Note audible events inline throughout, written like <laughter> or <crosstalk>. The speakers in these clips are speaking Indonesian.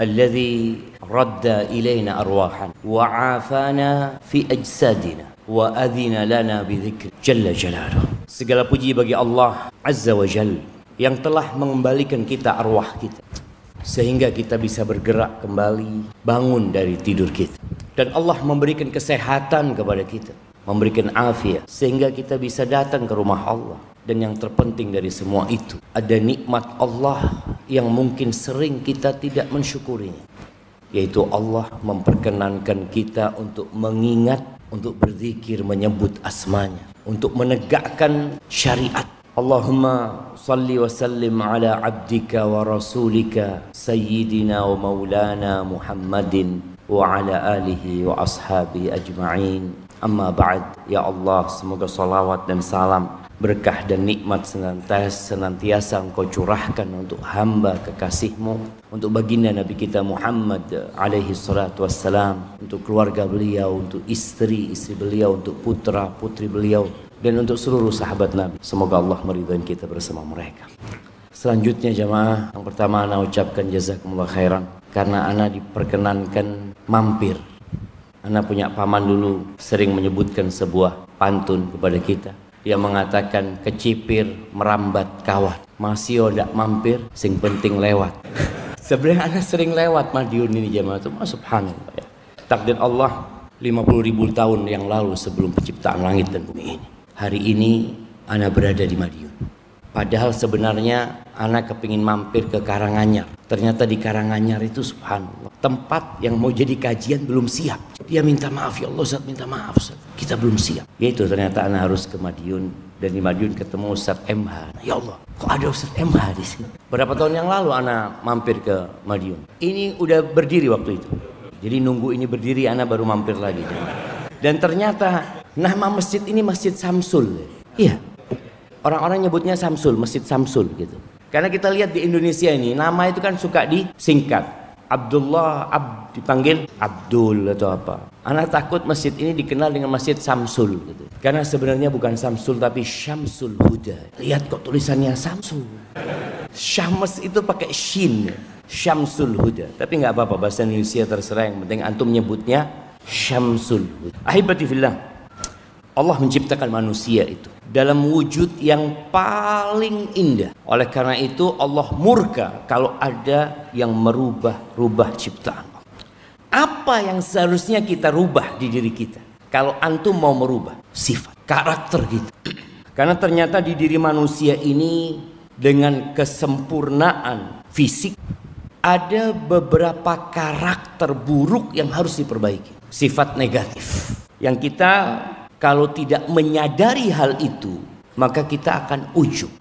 Alladhi radda ilaina arwahan wa afana fi ajsadina wa adhina lana bidzikri jalla jalaluh. Segala puji bagi Allah Azza wa yang telah mengembalikan kita arwah kita. Sehingga kita bisa bergerak kembali bangun dari tidur kita. Dan Allah memberikan kesehatan kepada kita memberikan afiat sehingga kita bisa datang ke rumah Allah dan yang terpenting dari semua itu ada nikmat Allah yang mungkin sering kita tidak mensyukurinya. Yaitu Allah memperkenankan kita untuk mengingat untuk berzikir menyebut asmanya. Untuk menegakkan syariat. Allahumma salli wa sallim ala abdika wa rasulika sayyidina wa maulana Muhammadin wa ala alihi wa ashabi ajma'in. Amma ba'd. Ya Allah semoga salawat dan salam berkah dan nikmat senantiasa, senantiasa engkau curahkan untuk hamba kekasihmu untuk baginda Nabi kita Muhammad alaihi salatu wassalam untuk keluarga beliau untuk istri istri beliau untuk putra putri beliau dan untuk seluruh sahabat Nabi. Semoga Allah meridhai kita bersama mereka. Selanjutnya jamaah yang pertama ana ucapkan jazakumullah khairan karena ana diperkenankan mampir. Ana punya paman dulu sering menyebutkan sebuah pantun kepada kita dia mengatakan kecipir merambat kawat masih odak mampir sing penting lewat. <laughs> Sebenarnya anak sering lewat Madiun ini jamaah itu subhanallah ya. takdir Allah 50 ribu tahun yang lalu sebelum penciptaan langit dan bumi ini. Hari ini anak berada di Madiun Padahal sebenarnya anak kepingin mampir ke Karanganyar. Ternyata di Karanganyar itu subhanallah. Tempat yang mau jadi kajian belum siap. Dia minta maaf ya Allah Ustaz minta maaf Ustaz. Kita belum siap. Yaitu ternyata anak harus ke Madiun. Dan di Madiun ketemu Ustaz MH. Ya Allah kok ada Ustaz MH di sini. Berapa tahun yang lalu anak mampir ke Madiun. Ini udah berdiri waktu itu. Jadi nunggu ini berdiri anak baru mampir lagi. Dan ternyata nama masjid ini Masjid Samsul. Iya Orang-orang nyebutnya Samsul, Masjid Samsul gitu. Karena kita lihat di Indonesia ini nama itu kan suka disingkat. Abdullah Ab dipanggil Abdul atau apa. Anak takut masjid ini dikenal dengan Masjid Samsul gitu. Karena sebenarnya bukan Samsul tapi Syamsul Huda. Lihat kok tulisannya Samsul. Syams itu pakai shin. Syamsul Huda. Tapi nggak apa-apa bahasa Indonesia terserah yang penting antum nyebutnya Syamsul Huda. Ahibati fillah. Allah menciptakan manusia itu dalam wujud yang paling indah. Oleh karena itu Allah murka kalau ada yang merubah-rubah ciptaan. Apa yang seharusnya kita rubah di diri kita? Kalau antum mau merubah sifat, karakter kita. <clears throat> Karena ternyata di diri manusia ini dengan kesempurnaan fisik ada beberapa karakter buruk yang harus diperbaiki. Sifat negatif yang kita kalau tidak menyadari hal itu, maka kita akan ujub.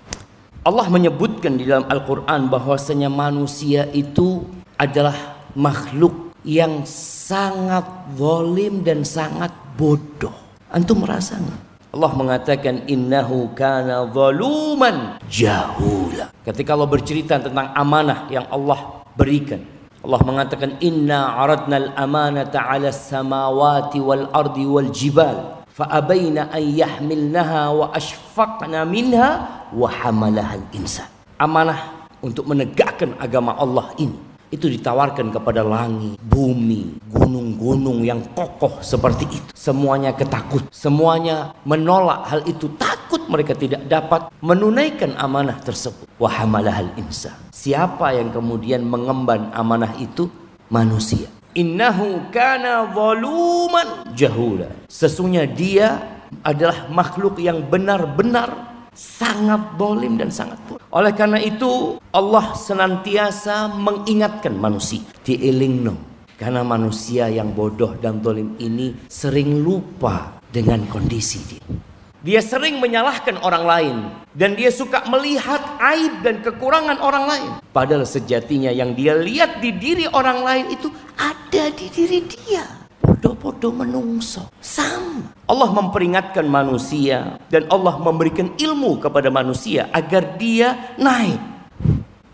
Allah menyebutkan di dalam Al-Quran bahwasanya manusia itu adalah makhluk yang sangat zalim dan sangat bodoh. Antum merasa nggak? Allah mengatakan innahu kana zaluman jahula. Ketika Allah bercerita tentang amanah yang Allah berikan, Allah mengatakan inna aradna al-amanata 'ala samawati wal ardi wal jibal fa'abaina an yahmilnaha wa ashfaqna minha wa hamalaha insan amanah untuk menegakkan agama Allah ini itu ditawarkan kepada langit, bumi, gunung-gunung yang kokoh seperti itu. Semuanya ketakut, semuanya menolak hal itu, takut mereka tidak dapat menunaikan amanah tersebut. Wahamalahal insan. Siapa yang kemudian mengemban amanah itu? Manusia. Innahu kana zaluman jahula. Sesungguhnya dia adalah makhluk yang benar-benar sangat dolim dan sangat bodoh. Oleh karena itu Allah senantiasa mengingatkan manusia. Dielingno. Karena manusia yang bodoh dan dolim ini sering lupa dengan kondisi dia. Dia sering menyalahkan orang lain dan dia suka melihat aib dan kekurangan orang lain. Padahal sejatinya yang dia lihat di diri orang lain itu ada di diri dia. Bodoh-bodoh menungso. Sama. Allah memperingatkan manusia dan Allah memberikan ilmu kepada manusia agar dia naik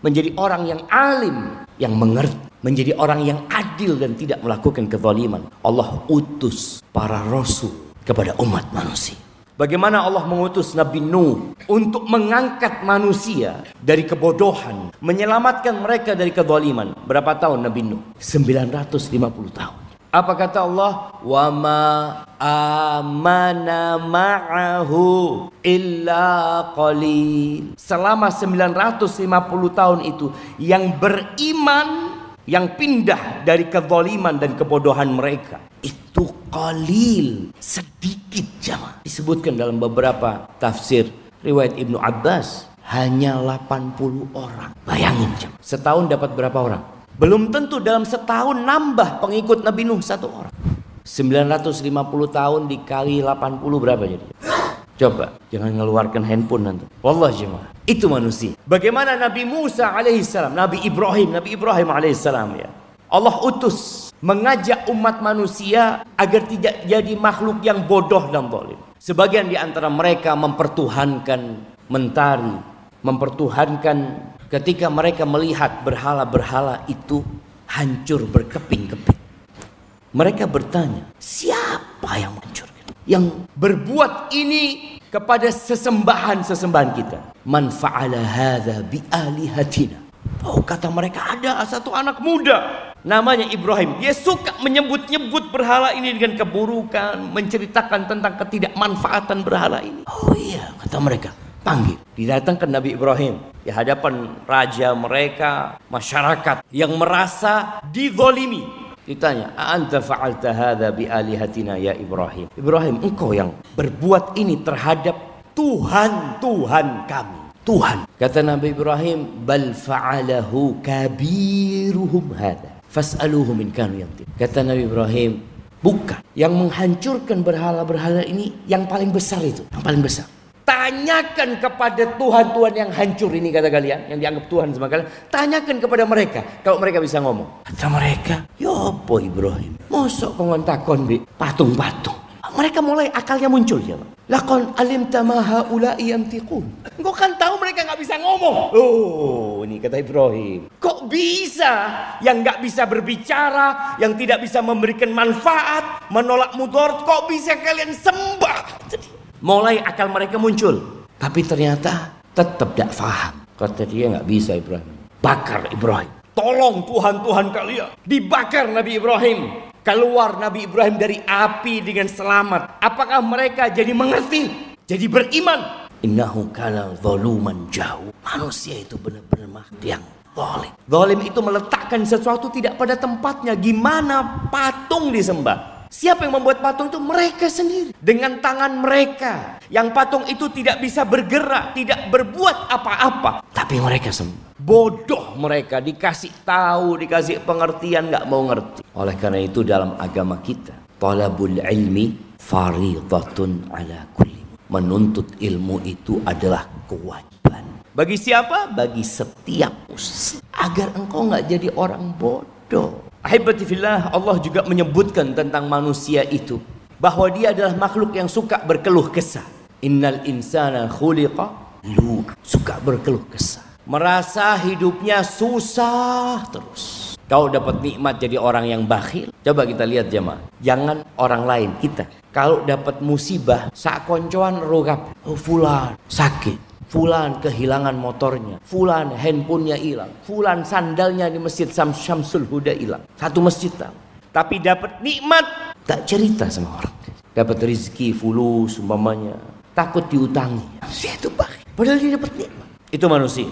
menjadi orang yang alim, yang mengerti, menjadi orang yang adil dan tidak melakukan kezaliman. Allah utus para rasul kepada umat manusia. Bagaimana Allah mengutus Nabi Nuh untuk mengangkat manusia dari kebodohan, menyelamatkan mereka dari kezaliman. Berapa tahun Nabi Nuh? 950 tahun. Apa kata Allah? Wa ma amana ma'ahu illa qalil. Selama 950 tahun itu yang beriman yang pindah dari kezaliman dan kebodohan mereka itu qalil, sedikit jamaah. Disebutkan dalam beberapa tafsir riwayat Ibnu Abbas hanya 80 orang. Bayangin jamaah. Setahun dapat berapa orang? Belum tentu dalam setahun nambah pengikut Nabi Nuh satu orang. 950 tahun dikali 80 berapa jadi? Coba, jangan ngeluarkan handphone nanti. Wallah jemaah. Itu manusia. Bagaimana Nabi Musa alaihissalam, Nabi Ibrahim, Nabi Ibrahim alaihissalam ya. Allah utus mengajak umat manusia agar tidak jadi makhluk yang bodoh dan zalim. Sebagian di antara mereka mempertuhankan mentari, mempertuhankan ketika mereka melihat berhala-berhala itu hancur berkeping-keping. Mereka bertanya, siapa yang hancur? Yang berbuat ini kepada sesembahan-sesembahan kita. Man fa'ala hadza bi alihatina. Oh kata mereka ada satu anak muda namanya Ibrahim. Dia suka menyebut-nyebut berhala ini dengan keburukan, menceritakan tentang ketidakmanfaatan berhala ini. Oh iya, kata mereka. Panggil. Didatangkan Nabi Ibrahim di hadapan raja mereka, masyarakat yang merasa dizolimi, Ditanya, "Anta fa'alta hadza bi alihatina ya Ibrahim?" Ibrahim, engkau yang berbuat ini terhadap Tuhan-Tuhan kami. Tuhan. Kata Nabi Ibrahim, "Bal fa'alahu kabiruhum hadza." Fas'aluhu min kanu yantiq. Kata Nabi Ibrahim, bukan yang menghancurkan berhala-berhala ini yang paling besar itu, yang paling besar. Tanyakan kepada Tuhan-Tuhan yang hancur ini kata kalian, yang dianggap Tuhan sama kalian. Tanyakan kepada mereka, kalau mereka bisa ngomong. Kata mereka, ya apa Ibrahim? Mosok kau takon bi patung-patung. Mereka mulai akalnya muncul ya. Lakon alim tamaha ulai yantiqun. Engkau kan tahu mereka nggak bisa ngomong. Oh, ini kata Ibrahim. Kok bisa yang nggak bisa berbicara, yang tidak bisa memberikan manfaat, menolak mudor, kok bisa kalian sembah? Mulai akal mereka muncul. Tapi ternyata tetap tidak faham. Kata dia nggak bisa Ibrahim. Bakar Ibrahim. Tolong Tuhan-Tuhan kalian. Dibakar Nabi Ibrahim. Keluar Nabi Ibrahim dari api dengan selamat. Apakah mereka jadi mengerti? Jadi beriman? Innahu kana zaluman jauh. Manusia itu benar-benar makhluk yang zalim. Zalim itu meletakkan sesuatu tidak pada tempatnya. Gimana patung disembah? Siapa yang membuat patung itu? Mereka sendiri. Dengan tangan mereka. Yang patung itu tidak bisa bergerak, tidak berbuat apa-apa. Tapi mereka semua. Bodoh mereka dikasih tahu, dikasih pengertian nggak mau ngerti. Oleh karena itu dalam agama kita, talabul ilmi faridatun ala kulli. Menuntut ilmu itu adalah kewajiban. Bagi siapa? Bagi setiap muslim. Agar engkau nggak jadi orang bodoh. Ahibati fillah, Allah juga menyebutkan tentang manusia itu bahwa dia adalah makhluk yang suka berkeluh kesah. Innal insana khuliqa lu suka berkeluh kesah. Merasa hidupnya susah terus. Kau dapat nikmat jadi orang yang bakhil. Coba kita lihat jemaah. Jangan orang lain kita. Kalau dapat musibah, sak koncoan rogap. Oh fulan sakit. Fulan kehilangan motornya. Fulan handphonenya hilang. Fulan sandalnya di masjid Syamsul Huda hilang. Satu masjid tahu. Tapi dapat nikmat. Tak cerita sama orang. Dapat rezeki fulus umpamanya. Takut diutangi. Manusia itu baik. Padahal dia dapat nikmat. Itu manusia.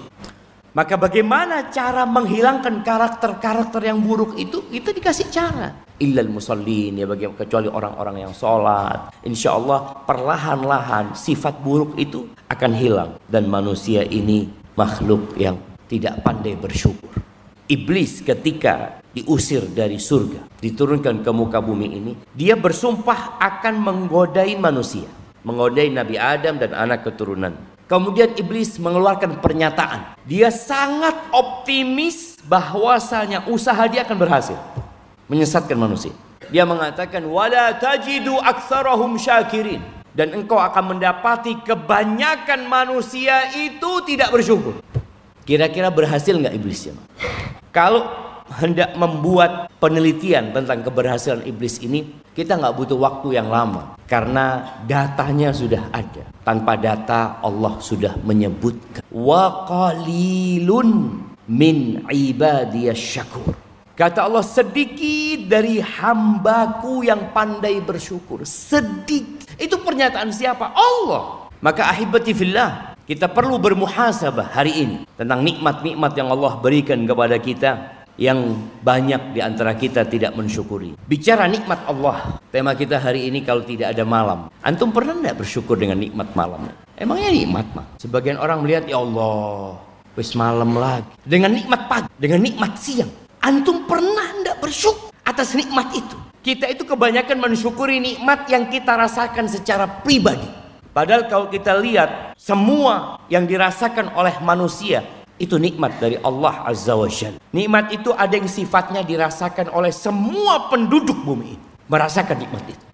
Maka bagaimana cara menghilangkan karakter-karakter yang buruk itu? Itu dikasih cara. Illal musallin ya bagi kecuali orang-orang yang sholat. Insya Allah perlahan-lahan sifat buruk itu akan hilang dan manusia ini makhluk yang tidak pandai bersyukur. Iblis ketika diusir dari surga, diturunkan ke muka bumi ini, dia bersumpah akan menggodai manusia, menggodai Nabi Adam dan anak keturunan. Kemudian iblis mengeluarkan pernyataan. Dia sangat optimis bahwasanya usaha dia akan berhasil. Menyesatkan manusia. Dia mengatakan wala tajidu aktsarahum syakirin dan engkau akan mendapati kebanyakan manusia itu tidak bersyukur. Kira-kira berhasil nggak iblisnya? Kalau hendak membuat penelitian tentang keberhasilan iblis ini, kita nggak butuh waktu yang lama. Karena datanya sudah ada. Tanpa data Allah sudah menyebutkan. Wa qalilun min ibadiyas syakur. Kata Allah sedikit dari hambaku yang pandai bersyukur. Sedikit. Itu pernyataan siapa? Allah. Maka ahibati fillah. Kita perlu bermuhasabah hari ini. Tentang nikmat-nikmat yang Allah berikan kepada kita. Yang banyak di antara kita tidak mensyukuri. Bicara nikmat Allah. Tema kita hari ini kalau tidak ada malam. Antum pernah tidak bersyukur dengan nikmat malam? Emangnya nikmat mah? Sebagian orang melihat ya Allah. Wis malam lagi. Dengan nikmat pagi. Dengan nikmat siang Antum pernah tidak bersyukur atas nikmat itu? Kita itu kebanyakan mensyukuri nikmat yang kita rasakan secara pribadi. Padahal kalau kita lihat semua yang dirasakan oleh manusia itu nikmat dari Allah Azza wa Jalla. Nikmat itu ada yang sifatnya dirasakan oleh semua penduduk bumi ini. Merasakan nikmat itu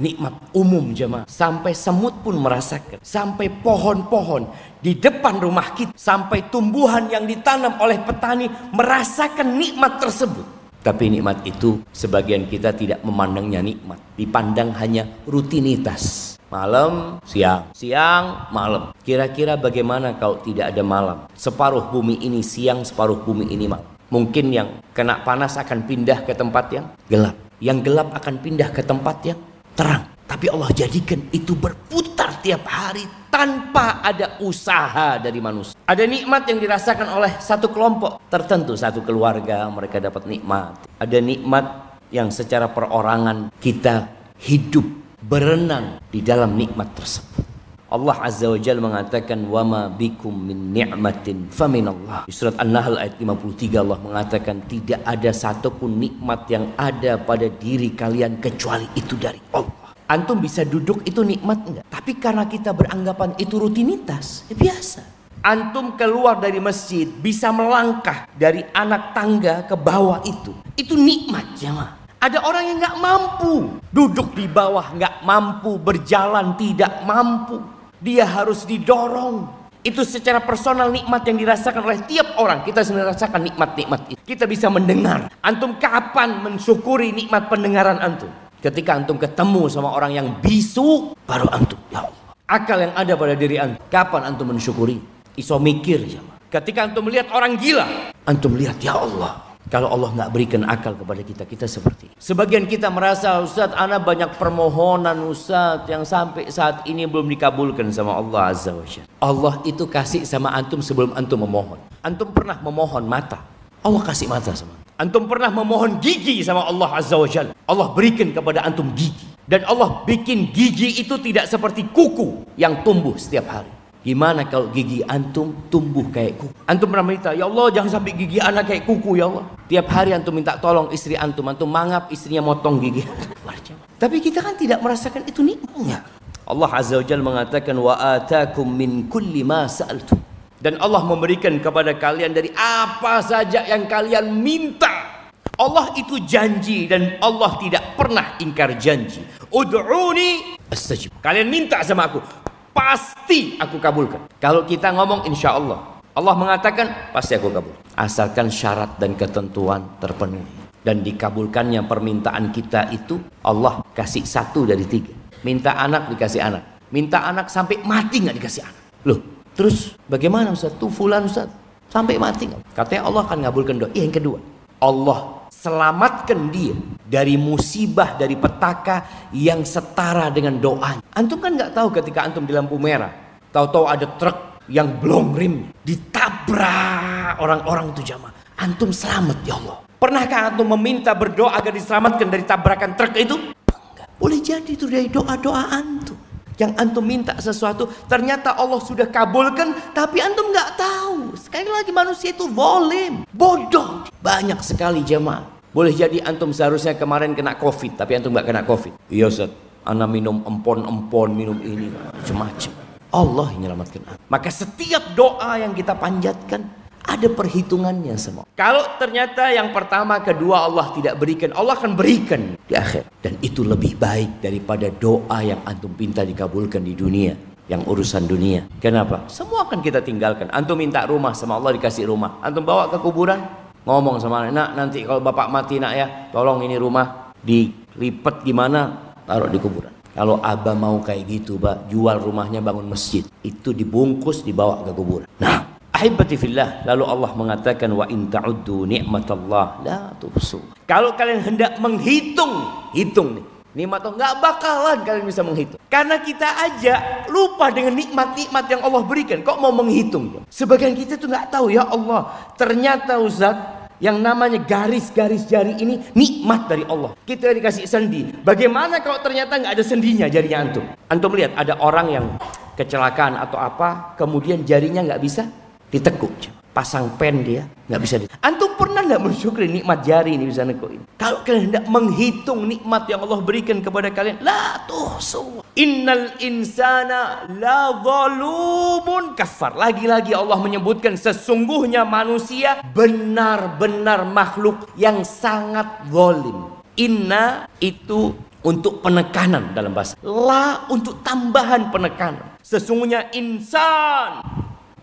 nikmat umum jemaah. Sampai semut pun merasakan. Sampai pohon-pohon di depan rumah kita. Sampai tumbuhan yang ditanam oleh petani merasakan nikmat tersebut. Tapi nikmat itu sebagian kita tidak memandangnya nikmat. Dipandang hanya rutinitas. Malam, siang, siang, malam. Kira-kira bagaimana kalau tidak ada malam? Separuh bumi ini siang, separuh bumi ini malam. Mungkin yang kena panas akan pindah ke tempat yang gelap. Yang gelap akan pindah ke tempat yang terang. Tapi Allah jadikan itu berputar tiap hari tanpa ada usaha dari manusia. Ada nikmat yang dirasakan oleh satu kelompok tertentu, satu keluarga mereka dapat nikmat. Ada nikmat yang secara perorangan kita hidup berenang di dalam nikmat tersebut. Allah Azza wa Jalla mengatakan wama bikum min ni'matin faminallah. Di surat An-Nahl ayat 53 Allah mengatakan tidak ada satupun nikmat yang ada pada diri kalian kecuali itu dari Allah. Antum bisa duduk itu nikmat enggak? Tapi karena kita beranggapan itu rutinitas, ya biasa. Antum keluar dari masjid bisa melangkah dari anak tangga ke bawah itu. Itu nikmat jemaah. Ada orang yang nggak mampu duduk di bawah, nggak mampu berjalan, tidak mampu. Dia harus didorong. Itu secara personal nikmat yang dirasakan oleh tiap orang. Kita sudah rasakan nikmat-nikmat itu. Kita bisa mendengar. Antum kapan mensyukuri nikmat pendengaran antum? Ketika antum ketemu sama orang yang bisu, baru antum. Ya Allah. Akal yang ada pada diri antum. Kapan antum mensyukuri? Iso mikir. Ya Ketika antum melihat orang gila, antum lihat ya Allah. Kalau Allah nggak berikan akal kepada kita, kita seperti ini. Sebagian kita merasa, Ustaz, anak banyak permohonan Ustaz yang sampai saat ini belum dikabulkan sama Allah Azza wa Jalla. Allah itu kasih sama antum sebelum antum memohon. Antum pernah memohon mata. Allah kasih mata sama antum. Antum pernah memohon gigi sama Allah Azza wa Jalla. Allah berikan kepada antum gigi. Dan Allah bikin gigi itu tidak seperti kuku yang tumbuh setiap hari. Gimana kalau gigi antum tumbuh kayak kuku? Antum pernah minta, ya Allah jangan sampai gigi anak kayak kuku ya Allah. Tiap hari antum minta tolong istri antum, antum mangap istrinya motong gigi. <laughs> Tapi kita kan tidak merasakan itu nikmatnya. Allah Azza wa Jalla mengatakan wa atakum min kulli ma sa'altum. Dan Allah memberikan kepada kalian dari apa saja yang kalian minta. Allah itu janji dan Allah tidak pernah ingkar janji. Ud'uni astajib. Kalian minta sama aku, pasti aku kabulkan. Kalau kita ngomong insya Allah, Allah mengatakan pasti aku kabul. Asalkan syarat dan ketentuan terpenuhi. Dan dikabulkannya permintaan kita itu Allah kasih satu dari tiga. Minta anak dikasih anak. Minta anak sampai mati nggak dikasih anak. Loh, terus bagaimana Ustaz? Tuh fulan Ustaz. Sampai mati nggak? Katanya Allah akan ngabulkan doa. Iya, yang kedua. Allah selamatkan dia dari musibah dari petaka yang setara dengan doa. Antum kan nggak tahu ketika antum di lampu merah, tahu-tahu ada truk yang belum rim ditabrak orang-orang itu jamaah. Antum selamat ya Allah. Pernahkah antum meminta berdoa agar diselamatkan dari tabrakan truk itu? Enggak. Boleh jadi itu dari doa-doa antum. Yang antum minta sesuatu, ternyata Allah sudah kabulkan, tapi antum nggak tahu. Sekali lagi manusia itu volim, bodoh. Banyak sekali jemaah. Boleh jadi antum seharusnya kemarin kena covid, tapi antum nggak kena covid. Iya Ustaz, anak minum empon-empon, minum ini, macam-macam. Allah menyelamatkan Maka setiap doa yang kita panjatkan, ada perhitungannya semua. Kalau ternyata yang pertama, kedua Allah tidak berikan, Allah akan berikan di akhir. Dan itu lebih baik daripada doa yang antum minta dikabulkan di dunia. Yang urusan dunia. Kenapa? Semua akan kita tinggalkan. Antum minta rumah sama Allah dikasih rumah. Antum bawa ke kuburan, ngomong sama anak, nak nanti kalau bapak mati nak ya, tolong ini rumah dilipat gimana, taruh di kuburan. Kalau abah mau kayak gitu, Pak, jual rumahnya bangun masjid. Itu dibungkus dibawa ke kuburan. Nah, Ahibati fillah, lalu Allah mengatakan wa in ta'uddu ni'matallah la tuhsu. Kalau kalian hendak menghitung, hitung nih. Nikmat Allah nggak bakalan kalian bisa menghitung. Karena kita aja lupa dengan nikmat-nikmat yang Allah berikan. Kok mau menghitung? Sebagian kita tuh nggak tahu ya Allah. Ternyata Ustaz, yang namanya garis-garis jari ini nikmat dari Allah. Kita dikasih sendi. Bagaimana kalau ternyata nggak ada sendinya jarinya antum? Antum lihat ada orang yang kecelakaan atau apa, kemudian jarinya nggak bisa ditekuk pasang pen dia nggak bisa ditekuk. antum pernah nggak bersyukur nikmat jari ini bisa nekuin kalau kalian hendak menghitung nikmat yang Allah berikan kepada kalian la tuhsu. Innal insana la zalumun kafar. Lagi-lagi Allah menyebutkan sesungguhnya manusia benar-benar makhluk yang sangat zalim. Inna itu untuk penekanan dalam bahasa. La untuk tambahan penekanan. Sesungguhnya insan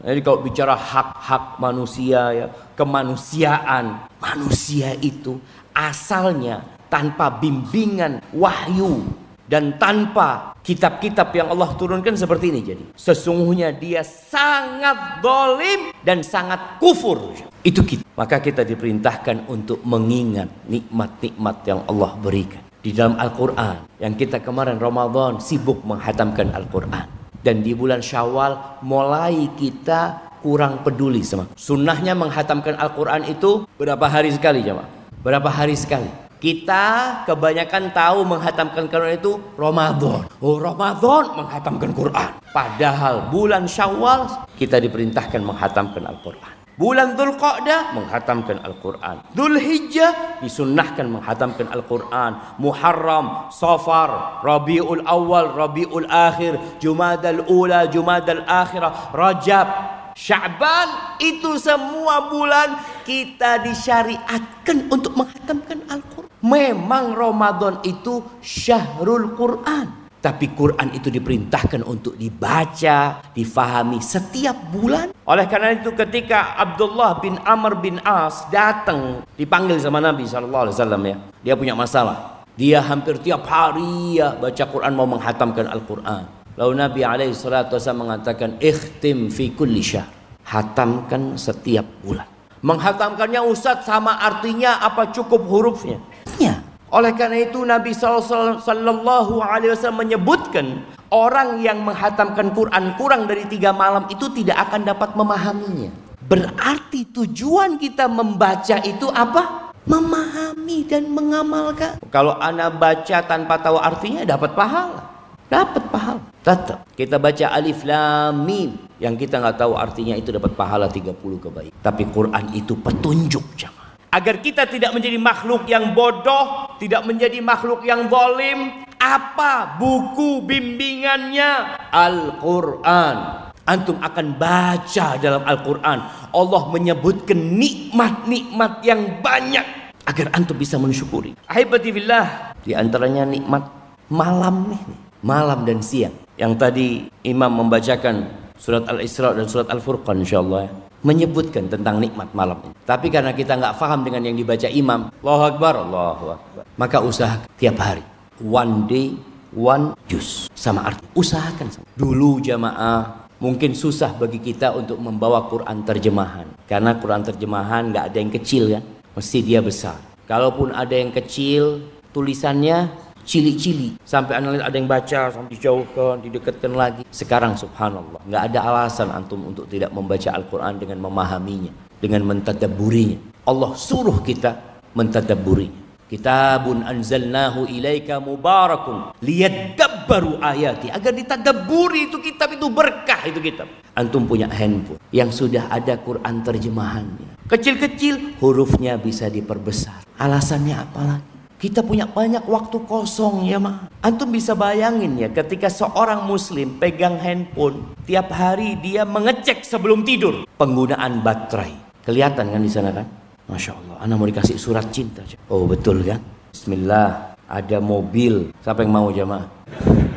jadi kalau bicara hak-hak manusia ya, kemanusiaan, manusia itu asalnya tanpa bimbingan wahyu dan tanpa kitab-kitab yang Allah turunkan seperti ini jadi. Sesungguhnya dia sangat dolim dan sangat kufur. Itu kita. Maka kita diperintahkan untuk mengingat nikmat-nikmat yang Allah berikan. Di dalam Al-Quran yang kita kemarin Ramadan sibuk menghatamkan Al-Quran dan di bulan Syawal mulai kita kurang peduli sama. Sunnahnya menghatamkan Al-Quran itu berapa hari sekali jemaah? Berapa hari sekali? Kita kebanyakan tahu menghatamkan Quran itu Ramadan. Oh Ramadan menghatamkan Quran. Padahal bulan Syawal kita diperintahkan menghatamkan Al-Quran. Bulan Dzulqa'dah menghatamkan Al-Quran. Dzulhijjah disunnahkan menghatamkan Al-Quran. Muharram, Safar, Rabiul Awal, Rabiul Akhir, Jumadal Ula, Jumadal Akhirah, Rajab, Sya'ban itu semua bulan kita disyariatkan untuk menghatamkan Al-Quran. Memang Ramadan itu syahrul Quran. Tapi Quran itu diperintahkan untuk dibaca, difahami setiap bulan. Oleh karena itu ketika Abdullah bin Amr bin As datang dipanggil sama Nabi SAW ya. Dia punya masalah. Dia hampir tiap hari ya baca Quran mau menghatamkan Al-Quran. Lalu Nabi SAW mengatakan ikhtim fi kulli syahr. Hatamkan setiap bulan. Menghatamkannya Ustaz sama artinya apa cukup hurufnya? Ya. Oleh karena itu Nabi Sallallahu Alaihi Wasallam menyebutkan orang yang menghatamkan Quran kurang dari tiga malam itu tidak akan dapat memahaminya. Berarti tujuan kita membaca itu apa? Memahami dan mengamalkan. Kalau anak baca tanpa tahu artinya dapat pahala. Dapat pahala. Tetap. Kita baca alif lam mim. Yang kita nggak tahu artinya itu dapat pahala 30 kebaikan. Tapi Quran itu petunjuk jangan agar kita tidak menjadi makhluk yang bodoh, tidak menjadi makhluk yang zalim. Apa buku bimbingannya? Al-Qur'an. Antum akan baca dalam Al-Quran Allah menyebutkan nikmat-nikmat yang banyak Agar antum bisa mensyukuri Ahibati billah Di antaranya nikmat malam nih Malam dan siang Yang tadi imam membacakan Surat Al-Isra dan surat Al-Furqan insyaAllah ya menyebutkan tentang nikmat malam ini. Tapi karena kita nggak paham dengan yang dibaca imam, Allahu Akbar, Allahu Akbar. Maka usaha tiap hari. One day, one juz. Sama arti. Usahakan. Dulu jamaah mungkin susah bagi kita untuk membawa Quran terjemahan. Karena Quran terjemahan nggak ada yang kecil kan. Mesti dia besar. Kalaupun ada yang kecil, tulisannya cili-cili sampai analis ada yang baca sampai dijauhkan didekatkan lagi. Sekarang subhanallah nggak ada alasan antum untuk tidak membaca Al-Quran dengan memahaminya dengan mentadaburinya. Allah suruh kita mentadaburinya. Kitabun anzalnahu ilaika mubarakun liyadabbaru ayati. Agar ditadaburi itu kitab itu berkah itu kitab. Antum punya handphone yang sudah ada Quran terjemahannya. Kecil-kecil hurufnya bisa diperbesar. Alasannya apa lagi kita punya banyak waktu kosong ya mah. Antum bisa bayangin ya ketika seorang muslim pegang handphone tiap hari dia mengecek sebelum tidur penggunaan baterai. Kelihatan kan di sana kan? Masya Allah, anak mau dikasih surat cinta. Oh betul kan? Bismillah, ada mobil. Siapa yang mau jamaah?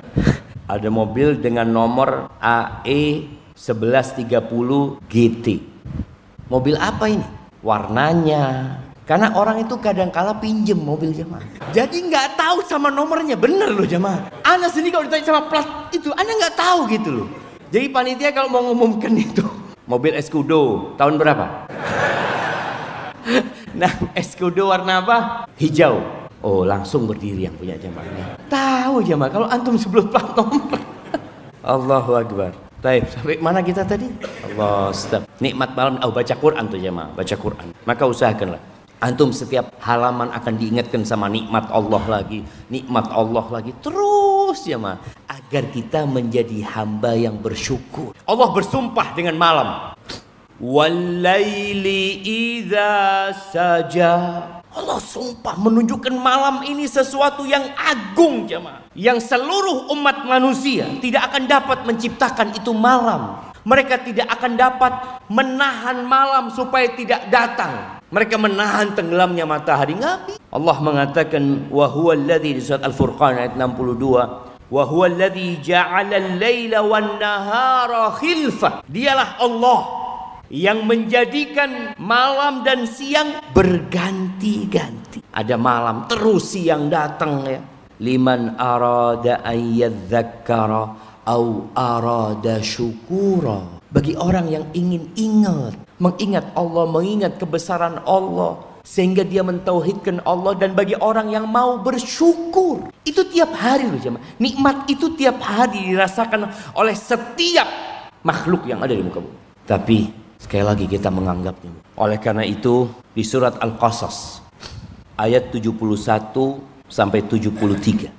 <laughs> ada mobil dengan nomor AE 1130 GT. Mobil apa ini? Warnanya, Karena orang itu kadang kala pinjem mobil jemaah. Jadi nggak tahu sama nomornya, bener loh jemaah. Anda sendiri kalau ditanya sama plat itu, Anda nggak tahu gitu loh. Jadi panitia kalau mau ngumumkan <laughs> itu, mobil Escudo tahun berapa? <laughs> nah, Escudo warna apa? Hijau. Oh, langsung berdiri yang punya jemaahnya. Tahu jemaah kalau antum sebelum plat nomor. <laughs> Allahu Akbar. Taib, sampai mana kita tadi? Allah, stop. Nikmat malam, oh baca Quran tuh jemaah, baca Quran. Maka usahakanlah Antum setiap halaman akan diingatkan sama nikmat Allah lagi, nikmat Allah lagi. Terus ya ma, agar kita menjadi hamba yang bersyukur. Allah bersumpah dengan malam. Walaili idza saja. Allah sumpah menunjukkan malam ini sesuatu yang agung jemaah. Yang seluruh umat manusia tidak akan dapat menciptakan itu malam. Mereka tidak akan dapat menahan malam supaya tidak datang. Mereka menahan tenggelamnya matahari. Nggak Allah mengatakan wa huwa alladhi di surat Al-Furqan ayat 62 wa huwa alladhi ja'ala al-laila wan nahara khilfah. Dialah Allah yang menjadikan malam dan siang berganti-ganti. Ada malam terus siang datang ya. Liman arada ayyadzakkara au arada syukura. Bagi orang yang ingin ingat mengingat Allah, mengingat kebesaran Allah sehingga dia mentauhidkan Allah dan bagi orang yang mau bersyukur. Itu tiap hari loh jemaah. Nikmat itu tiap hari dirasakan oleh setiap makhluk yang ada di muka bumi. Tapi sekali lagi kita menganggapnya. Oleh karena itu di surat Al-Qasas ayat 71 sampai 73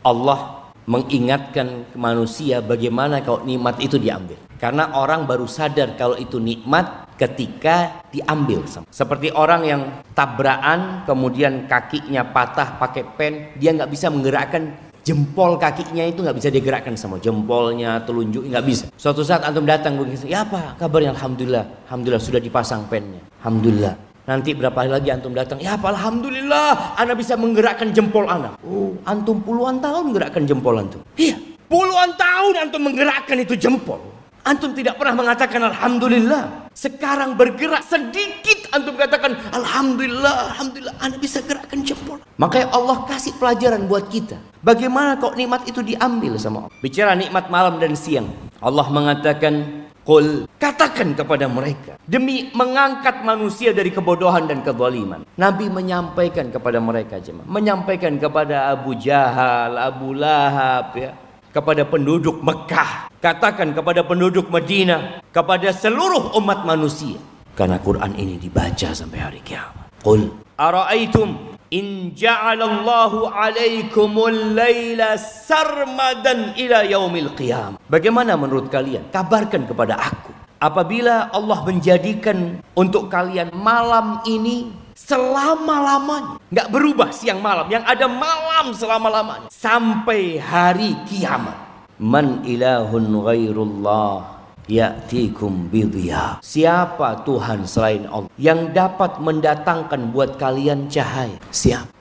Allah mengingatkan manusia bagaimana kalau nikmat itu diambil karena orang baru sadar kalau itu nikmat ketika diambil. Seperti orang yang tabrakan kemudian kakinya patah pakai pen, dia nggak bisa menggerakkan jempol kakinya itu nggak bisa digerakkan sama jempolnya, telunjuk nggak bisa. Suatu saat antum datang begitu, ya apa kabarnya? Alhamdulillah, alhamdulillah sudah dipasang pennya. Alhamdulillah. Nanti berapa hari lagi antum datang, ya alhamdulillah, anda bisa menggerakkan jempol anda. Oh, antum puluhan tahun menggerakkan jempol antum. Iya, puluhan tahun antum menggerakkan itu jempol. Antum tidak pernah mengatakan Alhamdulillah. Sekarang bergerak sedikit antum katakan Alhamdulillah, Alhamdulillah. Anda bisa gerakkan jempol. Makanya Allah kasih pelajaran buat kita. Bagaimana kok nikmat itu diambil sama Allah. Bicara nikmat malam dan siang. Allah mengatakan Qul katakan kepada mereka demi mengangkat manusia dari kebodohan dan kezaliman. Nabi menyampaikan kepada mereka jemaah, menyampaikan kepada Abu Jahal, Abu Lahab ya, kepada penduduk Mekah, katakan kepada penduduk Madinah, kepada seluruh umat manusia. Karena Quran ini dibaca sampai hari kiamat. Qul ara'aitum in ja'alallahu alaikumul laila sarmadan ila yaumil qiyam. Bagaimana menurut kalian? Kabarkan kepada aku. Apabila Allah menjadikan untuk kalian malam ini selama-lamanya. Nggak berubah siang malam. Yang ada malam selama-lamanya. Sampai hari kiamat. Man ilahun ghairullah ya'tikum bidhiya. Siapa Tuhan selain Allah yang dapat mendatangkan buat kalian cahaya? Siapa?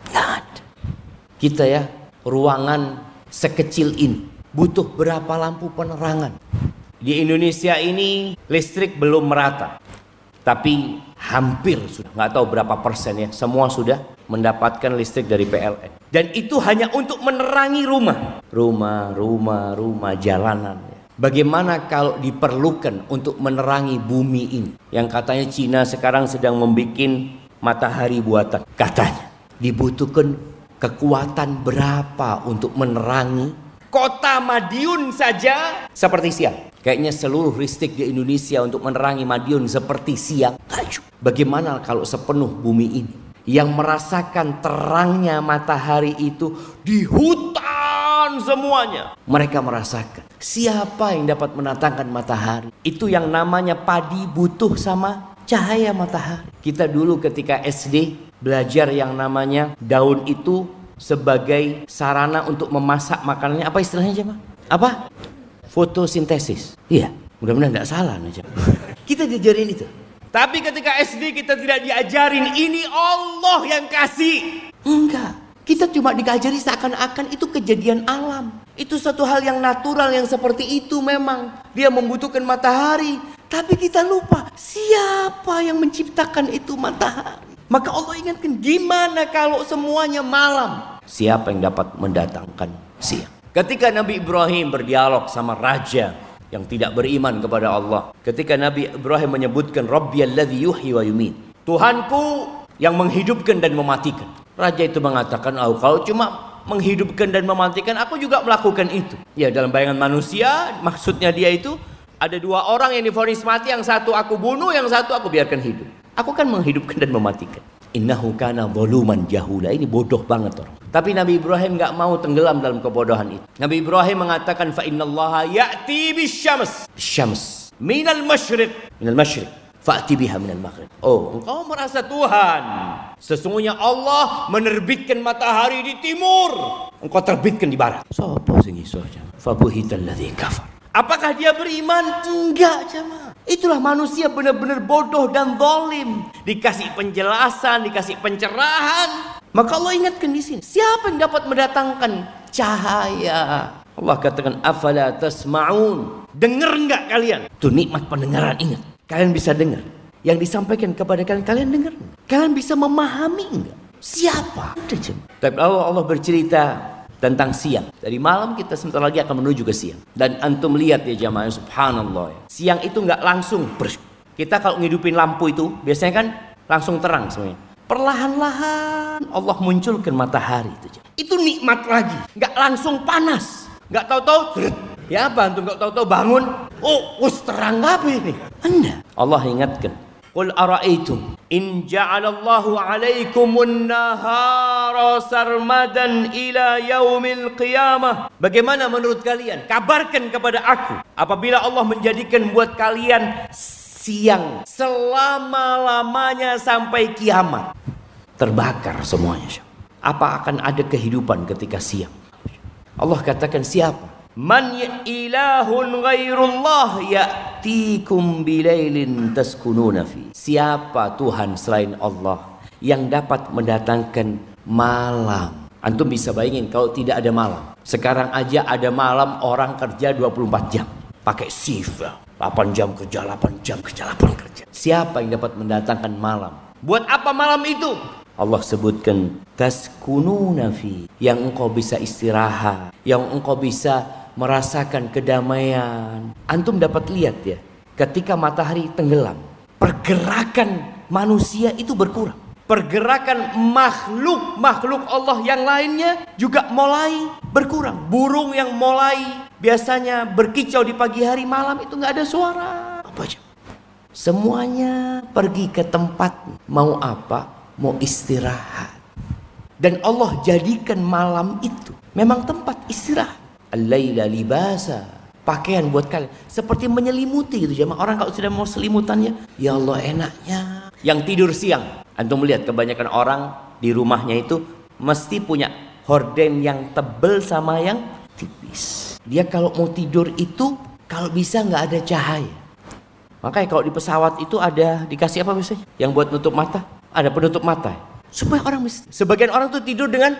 Kita ya, ruangan sekecil ini butuh berapa lampu penerangan? Di Indonesia ini listrik belum merata. Tapi hampir sudah nggak tahu berapa persen ya semua sudah mendapatkan listrik dari PLN dan itu hanya untuk menerangi rumah rumah rumah rumah jalanan bagaimana kalau diperlukan untuk menerangi bumi ini? Yang katanya Cina sekarang sedang membuat matahari buatan. Katanya dibutuhkan kekuatan berapa untuk menerangi kota Madiun saja? Seperti siang. Kayaknya seluruh listrik di Indonesia untuk menerangi Madiun seperti siang. Bagaimana kalau sepenuh bumi ini yang merasakan terangnya matahari itu di hutan semuanya. Mereka merasakan siapa yang dapat menatangkan matahari. Itu yang namanya padi butuh sama cahaya matahari. Kita dulu ketika SD belajar yang namanya daun itu sebagai sarana untuk memasak makanannya. Apa istilahnya Jemaah? Apa? fotosintesis. Iya, mudah-mudahan tidak salah aja. <laughs> kita diajarin itu. Tapi ketika SD kita tidak diajarin ini Allah yang kasih. Enggak. Kita cuma dikajari seakan-akan itu kejadian alam. Itu satu hal yang natural yang seperti itu memang. Dia membutuhkan matahari. Tapi kita lupa siapa yang menciptakan itu matahari. Maka Allah ingatkan gimana kalau semuanya malam? Siapa yang dapat mendatangkan siang? Ketika Nabi Ibrahim berdialog sama raja yang tidak beriman kepada Allah. Ketika Nabi Ibrahim menyebutkan Rabbiyalladzi yuhyi. Tuhanku yang menghidupkan dan mematikan. Raja itu mengatakan, "Oh, kalau cuma menghidupkan dan mematikan, aku juga melakukan itu." Ya, dalam bayangan manusia, maksudnya dia itu ada dua orang yang difonis mati, yang satu aku bunuh, yang satu aku biarkan hidup. Aku kan menghidupkan dan mematikan. Innahu kana zaluman jahula. Ini bodoh banget orang. Tapi Nabi Ibrahim nggak mau tenggelam dalam kebodohan itu. Nabi Ibrahim mengatakan fa innallaha ya'ti bisyams. Syams minal masyriq. Minal masyriq. Fa'ti biha minal maghrib. Oh, engkau merasa Tuhan. Sesungguhnya Allah menerbitkan matahari di timur. Engkau terbitkan di barat. Sopo sing iso jamaah. Fabuhital ladzi kafar. Apakah dia beriman? Enggak, jamaah. Itulah manusia benar-benar bodoh dan zalim. Dikasih penjelasan, dikasih pencerahan. Maka Allah ingatkan di sini, siapa yang dapat mendatangkan cahaya? Allah katakan, afala tasma'un. Dengar enggak kalian? Itu nikmat pendengaran, ingat. Kalian bisa dengar. Yang disampaikan kepada kalian, kalian dengar. Kalian bisa memahami enggak? Siapa? Tapi Allah, Allah bercerita tentang siang. Dari malam kita sebentar lagi akan menuju ke siang. Dan antum lihat ya jamaah subhanallah. Ya. Siang itu nggak langsung. Kita kalau ngidupin lampu itu biasanya kan langsung terang semuanya. Perlahan-lahan Allah munculkan matahari itu. Itu nikmat lagi, nggak langsung panas, nggak tahu-tahu. Ya apa antum nggak tahu-tahu bangun? Oh, us terang apa ini? Anda. Allah ingatkan. Qul ara'aytum in ja'alallahu 'alaikumun nahara sarmadan ila yaumil qiyamah. Bagaimana menurut kalian? Kabarkan kepada aku apabila Allah menjadikan buat kalian siang selama-lamanya sampai kiamat. Terbakar semuanya. Apa akan ada kehidupan ketika siang? Allah katakan siapa? Man ya ilahun ghairullah ya'tikum bilailin taskununa fi. Siapa Tuhan selain Allah yang dapat mendatangkan malam? Antum bisa bayangin kalau tidak ada malam. Sekarang aja ada malam orang kerja 24 jam. Pakai shift 8 jam kerja, 8 jam kerja, 8 kerja. Siapa yang dapat mendatangkan malam? Buat apa malam itu? Allah sebutkan taskununa fi yang engkau bisa istirahat, yang engkau bisa merasakan kedamaian. Antum dapat lihat ya, ketika matahari tenggelam, pergerakan manusia itu berkurang. Pergerakan makhluk-makhluk Allah yang lainnya juga mulai berkurang. Burung yang mulai biasanya berkicau di pagi hari malam itu nggak ada suara apa aja. Semuanya pergi ke tempat mau apa? Mau istirahat. Dan Allah jadikan malam itu memang tempat istirahat. Al-laila libasa. Pakaian buat kalian. Seperti menyelimuti gitu jemaah. Orang kalau sudah mau selimutannya, ya Allah enaknya. Yang tidur siang. Antum melihat kebanyakan orang di rumahnya itu mesti punya horden yang tebel sama yang tipis. Dia kalau mau tidur itu kalau bisa nggak ada cahaya. Makanya kalau di pesawat itu ada dikasih apa biasanya? Yang buat nutup mata? Ada penutup mata. Supaya orang sebagian orang tuh tidur dengan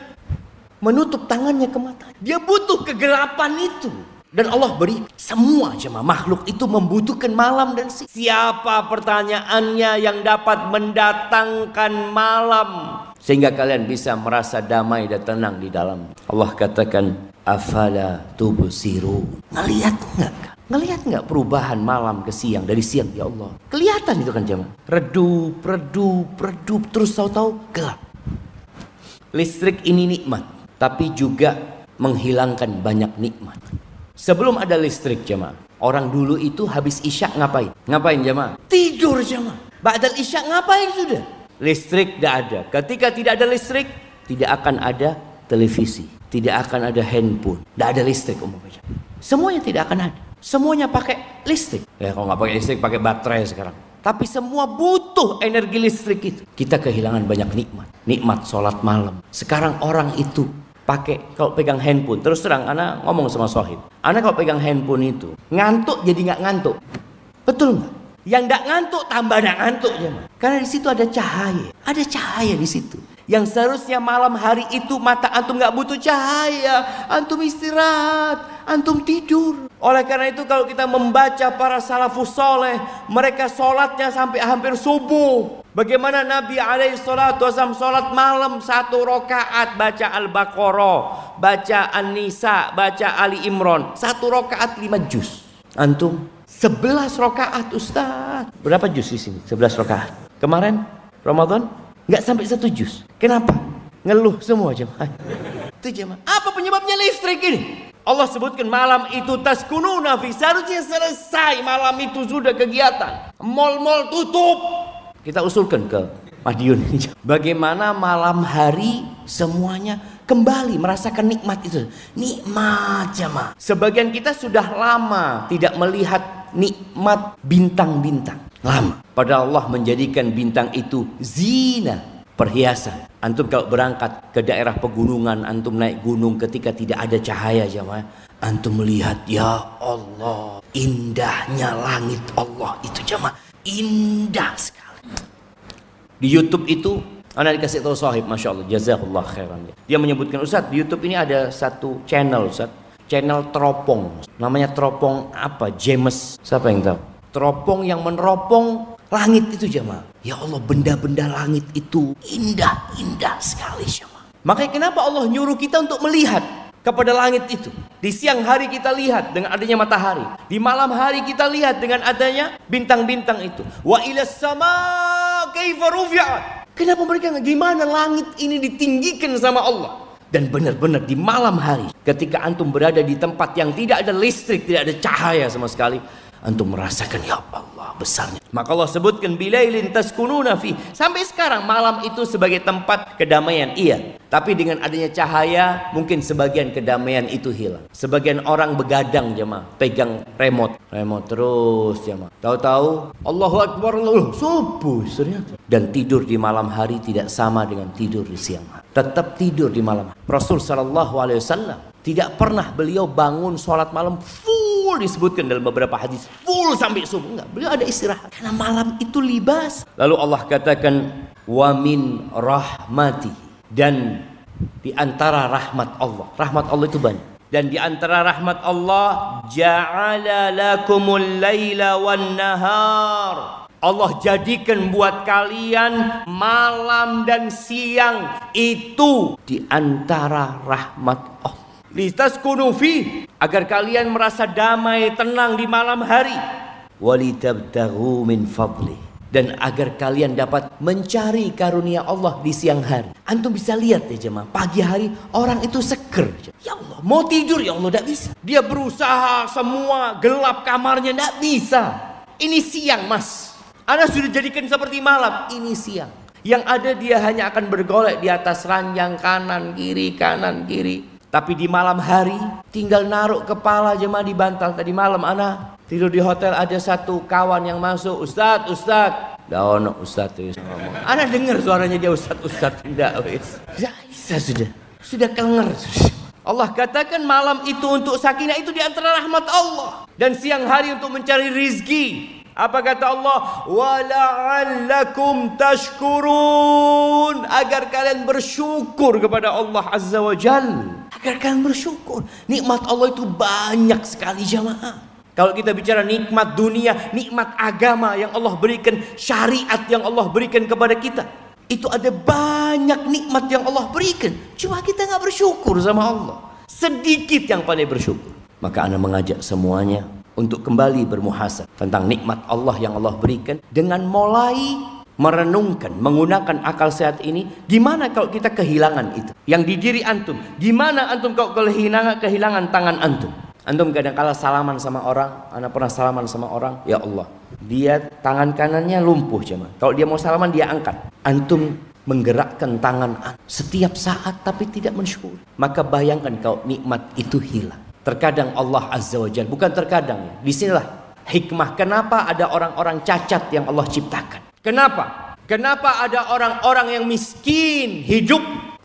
menutup tangannya ke mata. Dia butuh kegelapan itu. Dan Allah beri semua jemaah makhluk itu membutuhkan malam dan siang. Siapa pertanyaannya yang dapat mendatangkan malam sehingga kalian bisa merasa damai dan tenang di dalam. Allah katakan afala tubsiru. Ngelihat enggak? Ngelihat enggak perubahan malam ke siang dari siang ya Allah? Kelihatan itu kan jemaah. Redup, redup, redup terus tahu-tahu gelap. Listrik ini nikmat, tapi juga menghilangkan banyak nikmat. Sebelum ada listrik jemaah. Orang dulu itu habis isya ngapain? Ngapain jemaah? Tidur jemaah. Ba'dal isya ngapain sudah? Listrik tidak ada. Ketika tidak ada listrik, tidak akan ada televisi. Tidak akan ada handphone. Tidak ada listrik umpamanya. Semuanya tidak akan ada. Semuanya pakai listrik. Ya kalau nggak pakai listrik, pakai baterai sekarang. Tapi semua butuh energi listrik itu. Kita kehilangan banyak nikmat. Nikmat sholat malam. Sekarang orang itu pakai kalau pegang handphone terus terang anak ngomong sama Sohib. Anak kalau pegang handphone itu ngantuk jadi nggak ngantuk. Betul nggak? Yang nggak ngantuk tambah nggak ngantuk ya karena di situ ada cahaya. Ada cahaya di situ yang seharusnya malam hari itu mata antum nggak butuh cahaya antum istirahat antum tidur oleh karena itu kalau kita membaca para salafus soleh mereka sholatnya sampai hampir subuh Bagaimana Nabi alaihi salatu wasallam salat malam satu rakaat baca Al-Baqarah, baca An-Nisa, baca Ali Imran, satu rakaat lima juz. Antum sebelas rakaat Ustaz. Berapa juz di sini? Sebelas rakaat. Kemarin Ramadan nggak sampai satu juz. Kenapa? Ngeluh semua jemaah. Itu jemaah. Apa penyebabnya listrik ini? Allah sebutkan malam itu taskununa fi seharusnya selesai malam itu sudah kegiatan. Mall-mall tutup. Kita usulkan ke Madiun. Bagaimana malam hari semuanya kembali merasakan nikmat itu. Nikmat jamaah. Sebagian kita sudah lama tidak melihat nikmat bintang-bintang. Lama. Padahal Allah menjadikan bintang itu zina perhiasan. Antum kalau berangkat ke daerah pegunungan, antum naik gunung ketika tidak ada cahaya jamaah, antum melihat ya Allah, indahnya langit Allah itu jamaah, indah sekali. Di YouTube itu Anda dikasih tahu sahib, masya Allah, jazakallah khairan. Dia menyebutkan Ustaz di YouTube ini ada satu channel Ustaz, channel teropong. Namanya teropong apa? James. Siapa yang tahu? Teropong yang meneropong langit itu jemaah. Ya Allah, benda-benda langit itu indah-indah sekali jemaah. Makanya kenapa Allah nyuruh kita untuk melihat kepada langit itu. Di siang hari kita lihat dengan adanya matahari. Di malam hari kita lihat dengan adanya bintang-bintang itu. Wa ila sama. Kenapa mereka gimana langit ini ditinggikan sama Allah? Dan benar-benar di malam hari ketika antum berada di tempat yang tidak ada listrik, tidak ada cahaya sama sekali, antum merasakan ya Allah besarnya. Maka Allah sebutkan bilailin taskununa fi. Sampai sekarang malam itu sebagai tempat kedamaian. Iya. Tapi dengan adanya cahaya mungkin sebagian kedamaian itu hilang. Sebagian orang begadang jemaah, pegang remote, remote terus jemaah. Tahu-tahu Allahu Akbar Allah subuh ternyata. Dan tidur di malam hari tidak sama dengan tidur di siang hari. Tetap tidur di malam. Rasul sallallahu alaihi wasallam tidak pernah beliau bangun sholat malam full disebutkan dalam beberapa hadis. Full sampai subuh. Enggak beliau ada istirahat. Karena malam itu libas. Lalu Allah katakan wa min rahmati. Dan di antara rahmat Allah. Rahmat Allah itu banyak. Dan di antara rahmat Allah ja'ala lakumul laila wan nahar. Allah jadikan buat kalian malam dan siang itu di antara rahmat Allah litaskunu fi agar kalian merasa damai tenang di malam hari walitabtaghu min fadli dan agar kalian dapat mencari karunia Allah di siang hari. Antum bisa lihat ya jemaah, pagi hari orang itu seger. Ya Allah, mau tidur ya Allah tidak bisa. Dia berusaha semua gelap kamarnya tidak bisa. Ini siang mas. Anda sudah jadikan seperti malam. Ini siang. Yang ada dia hanya akan bergolek di atas ranjang kanan kiri kanan kiri. Tapi di malam hari tinggal naruh kepala jemaah di bantal tadi malam anak tidur di hotel ada satu kawan yang masuk Ustad Ustad Daono Ustad itu Anak dengar suaranya dia Ustad Ustad tidak wis. Ya sudah sudah kelengar. Allah katakan malam itu untuk sakinah itu di antara rahmat Allah dan siang hari untuk mencari rizki. Apa kata Allah? Wala'allakum tashkurun agar kalian bersyukur kepada Allah Azza wa Jalla agar kalian bersyukur. Nikmat Allah itu banyak sekali jamaah. Kalau kita bicara nikmat dunia, nikmat agama yang Allah berikan, syariat yang Allah berikan kepada kita. Itu ada banyak nikmat yang Allah berikan. Cuma kita nggak bersyukur sama Allah. Sedikit yang pandai bersyukur. Maka Anda mengajak semuanya untuk kembali bermuhasab tentang nikmat Allah yang Allah berikan dengan mulai merenungkan, menggunakan akal sehat ini, gimana kalau kita kehilangan itu? Yang di diri antum, gimana antum kalau kehilangan kehilangan tangan antum? Antum kadang kala salaman sama orang, anak pernah salaman sama orang, ya Allah, dia tangan kanannya lumpuh cuman. Kalau dia mau salaman dia angkat. Antum menggerakkan tangan setiap saat tapi tidak mensyukur. Maka bayangkan kalau nikmat itu hilang. Terkadang Allah Azza wa bukan terkadang ya. Di sinilah hikmah kenapa ada orang-orang cacat yang Allah ciptakan. Kenapa? Kenapa ada orang-orang yang miskin hidup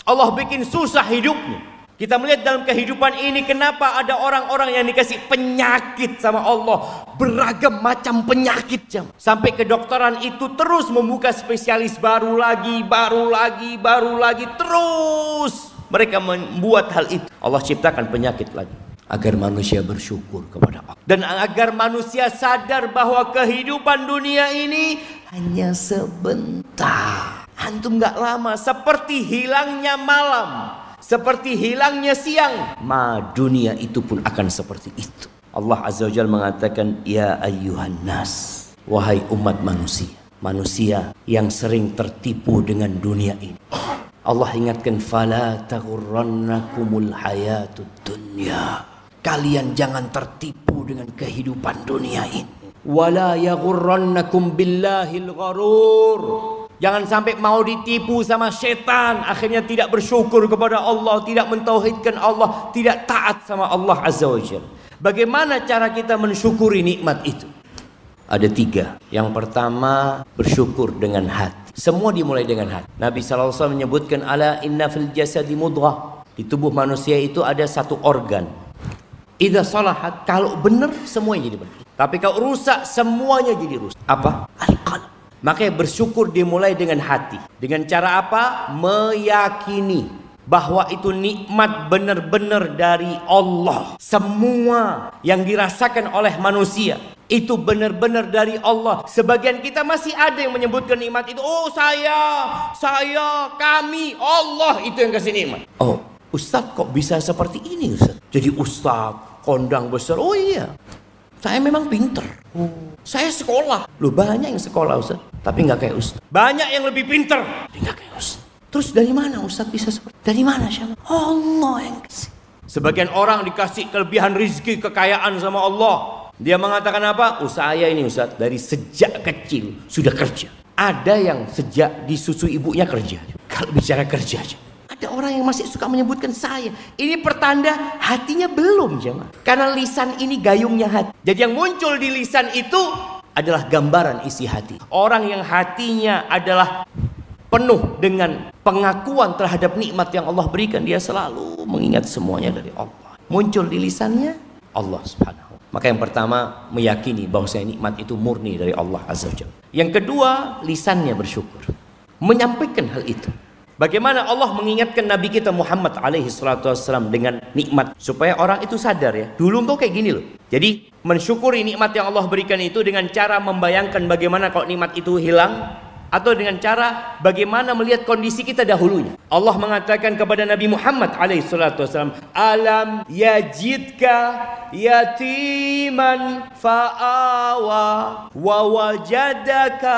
Allah bikin susah hidupnya. Kita melihat dalam kehidupan ini kenapa ada orang-orang yang dikasih penyakit sama Allah. Beragam macam penyakit jam. Sampai kedokteran itu terus membuka spesialis baru lagi, baru lagi, baru lagi. Terus mereka membuat hal itu. Allah ciptakan penyakit lagi. Agar manusia bersyukur kepada Allah. Dan agar manusia sadar bahwa kehidupan dunia ini hanya sebentar. Antum nggak lama seperti hilangnya malam seperti hilangnya siang. Ma dunia itu pun akan seperti itu. Allah Azza wa Jalla mengatakan ya ayyuhan nas wahai umat manusia manusia yang sering tertipu dengan dunia ini. Allah ingatkan fala taghurrannakumul hayatud dunya kalian jangan tertipu dengan kehidupan dunia ini wala yaghurrannakum billahil gharur Jangan sampai mau ditipu sama setan Akhirnya tidak bersyukur kepada Allah Tidak mentauhidkan Allah Tidak taat sama Allah Azza wa Jalla Bagaimana cara kita mensyukuri nikmat itu? Ada tiga. Yang pertama bersyukur dengan hati. Semua dimulai dengan hati. Nabi SAW menyebutkan ala inna fil jasadi mudghah. Di tubuh manusia itu ada satu organ. Idza salahat kalau benar semuanya jadi benar. Tapi kalau rusak semuanya jadi rusak. Apa? Al-qalb. Makanya bersyukur dimulai dengan hati. Dengan cara apa? Meyakini bahwa itu nikmat benar-benar dari Allah. Semua yang dirasakan oleh manusia itu benar-benar dari Allah. Sebagian kita masih ada yang menyebutkan nikmat itu, oh saya, saya, kami, Allah itu yang kasih nikmat. Oh, Ustadz kok bisa seperti ini Ustadz? Jadi Ustadz kondang besar, oh iya. Saya memang pinter. Oh, saya sekolah. Lu banyak yang sekolah Ustaz, tapi nggak kayak Ustaz. Banyak yang lebih pinter, tapi nggak kayak Ustaz. Terus dari mana Ustaz bisa seperti? Dari mana siapa? Allah yang kasih. Sebagian orang dikasih kelebihan rizki, kekayaan sama Allah. Dia mengatakan apa? Saya ini Ustaz dari sejak kecil sudah kerja. Ada yang sejak disusui ibunya kerja. Kalau bicara kerja aja. Ada orang yang masih suka menyebutkan saya. Ini pertanda hatinya belum jemaah. Karena lisan ini gayungnya hati. Jadi yang muncul di lisan itu adalah gambaran isi hati. Orang yang hatinya adalah penuh dengan pengakuan terhadap nikmat yang Allah berikan dia selalu mengingat semuanya dari Allah muncul di lisannya Allah subhanahu maka yang pertama meyakini bahwa saya nikmat itu murni dari Allah azza wajalla yang kedua lisannya bersyukur menyampaikan hal itu Bagaimana Allah mengingatkan Nabi kita Muhammad alaihi salatu wassalam dengan nikmat supaya orang itu sadar ya. Dulu engkau kayak gini loh. Jadi mensyukuri nikmat yang Allah berikan itu dengan cara membayangkan bagaimana kalau nikmat itu hilang atau dengan cara bagaimana melihat kondisi kita dahulunya. Allah mengatakan kepada Nabi Muhammad alaihissalam, alam yajidka yatiman fa'awa wa wajadaka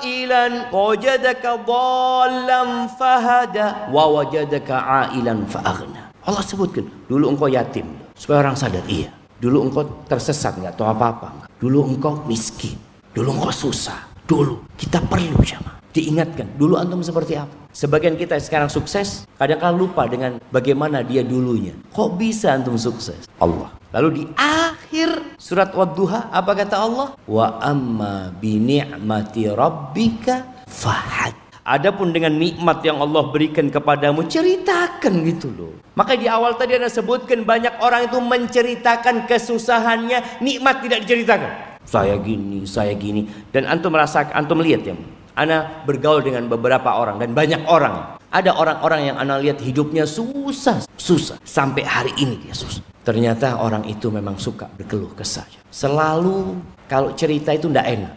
ailan wajadaka dhallan fahada wa wajadaka ailan fa'aghna. Allah sebutkan, dulu engkau yatim supaya orang sadar iya. Dulu engkau tersesat nggak tahu apa-apa. Dulu engkau miskin. Dulu engkau susah dulu kita perlu sama diingatkan dulu antum seperti apa? Sebagian kita sekarang sukses kadang-kadang lupa dengan bagaimana dia dulunya. Kok bisa antum sukses? Allah. Lalu di akhir surat wadduha apa kata Allah? Wa amma bi ni'mati rabbika fahad. Adapun dengan nikmat yang Allah berikan kepadamu ceritakan gitu loh. Maka di awal tadi Anda sebutkan banyak orang itu menceritakan kesusahannya, nikmat tidak diceritakan saya gini, saya gini. Dan antum merasa, antum lihat ya, Ana bergaul dengan beberapa orang dan banyak orang. Ada orang-orang yang Ana lihat hidupnya susah, susah. Sampai hari ini dia susah. Ternyata orang itu memang suka berkeluh kesah. Selalu kalau cerita itu ndak enak.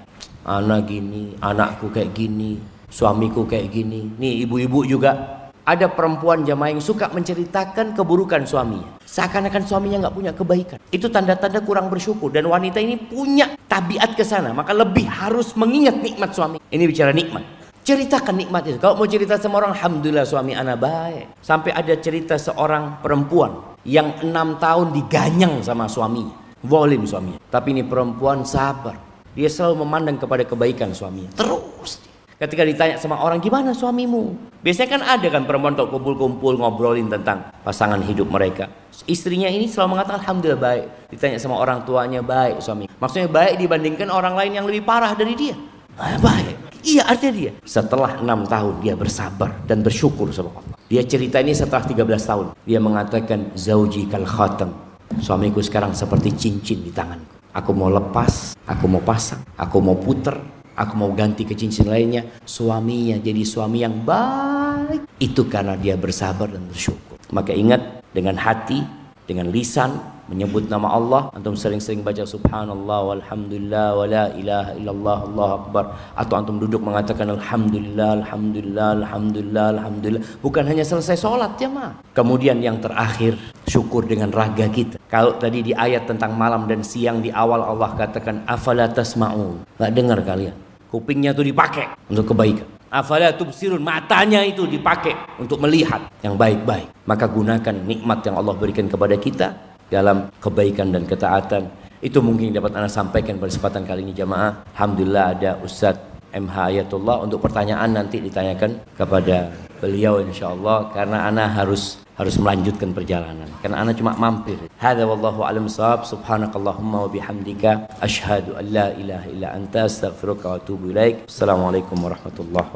Ana gini, anakku kayak gini, suamiku kayak gini. Nih ibu-ibu juga ada perempuan jamaah yang suka menceritakan keburukan suaminya. Seakan-akan suaminya nggak punya kebaikan. Itu tanda-tanda kurang bersyukur. Dan wanita ini punya tabiat ke sana. Maka lebih harus mengingat nikmat suami. Ini bicara nikmat. Ceritakan nikmat itu. Kalau mau cerita sama orang, Alhamdulillah suami anak baik. Sampai ada cerita seorang perempuan yang enam tahun diganyang sama suaminya. Volim suaminya. Tapi ini perempuan sabar. Dia selalu memandang kepada kebaikan suaminya. Terus Ketika ditanya sama orang gimana suamimu? Biasanya kan ada kan perempuan untuk kumpul-kumpul ngobrolin tentang pasangan hidup mereka. Istrinya ini selalu mengatakan alhamdulillah baik. Ditanya sama orang tuanya baik suami. Maksudnya baik dibandingkan orang lain yang lebih parah dari dia. Ah, baik. Iya artinya dia. Setelah enam tahun dia bersabar dan bersyukur sama Allah. Dia cerita ini setelah 13 tahun. Dia mengatakan zauji kal khatam. Suamiku sekarang seperti cincin di tanganku. Aku mau lepas, aku mau pasang, aku mau puter, aku mau ganti ke cincin lainnya. Suaminya jadi suami yang baik. Itu karena dia bersabar dan bersyukur. Maka ingat dengan hati dengan lisan menyebut nama Allah. Antum sering-sering baca subhanallah walhamdulillah wala ilaha illallah Allah akbar. Atau antum duduk mengatakan alhamdulillah alhamdulillah alhamdulillah alhamdulillah. Bukan hanya selesai sholat ya ma kemudian yang terakhir syukur dengan raga kita. Kalau tadi di ayat tentang malam dan siang di awal Allah katakan afala tasma'un. Nggak dengar kalian kupingnya itu dipakai untuk kebaikan Afala tubsirun matanya itu dipakai untuk melihat yang baik-baik. Maka gunakan nikmat yang Allah berikan kepada kita dalam kebaikan dan ketaatan. Itu mungkin dapat Anda sampaikan pada kesempatan kali ini jamaah. Alhamdulillah ada Ustadz MH Ayatullah untuk pertanyaan nanti ditanyakan kepada beliau insyaallah karena Ana harus harus melanjutkan perjalanan. Karena anak cuma mampir. Hadza wallahu alam sahab subhanakallahumma wa bihamdika. Asyhadu an la ilaha illa anta astaghfiruka wa atubu ilaik. Assalamualaikum warahmatullahi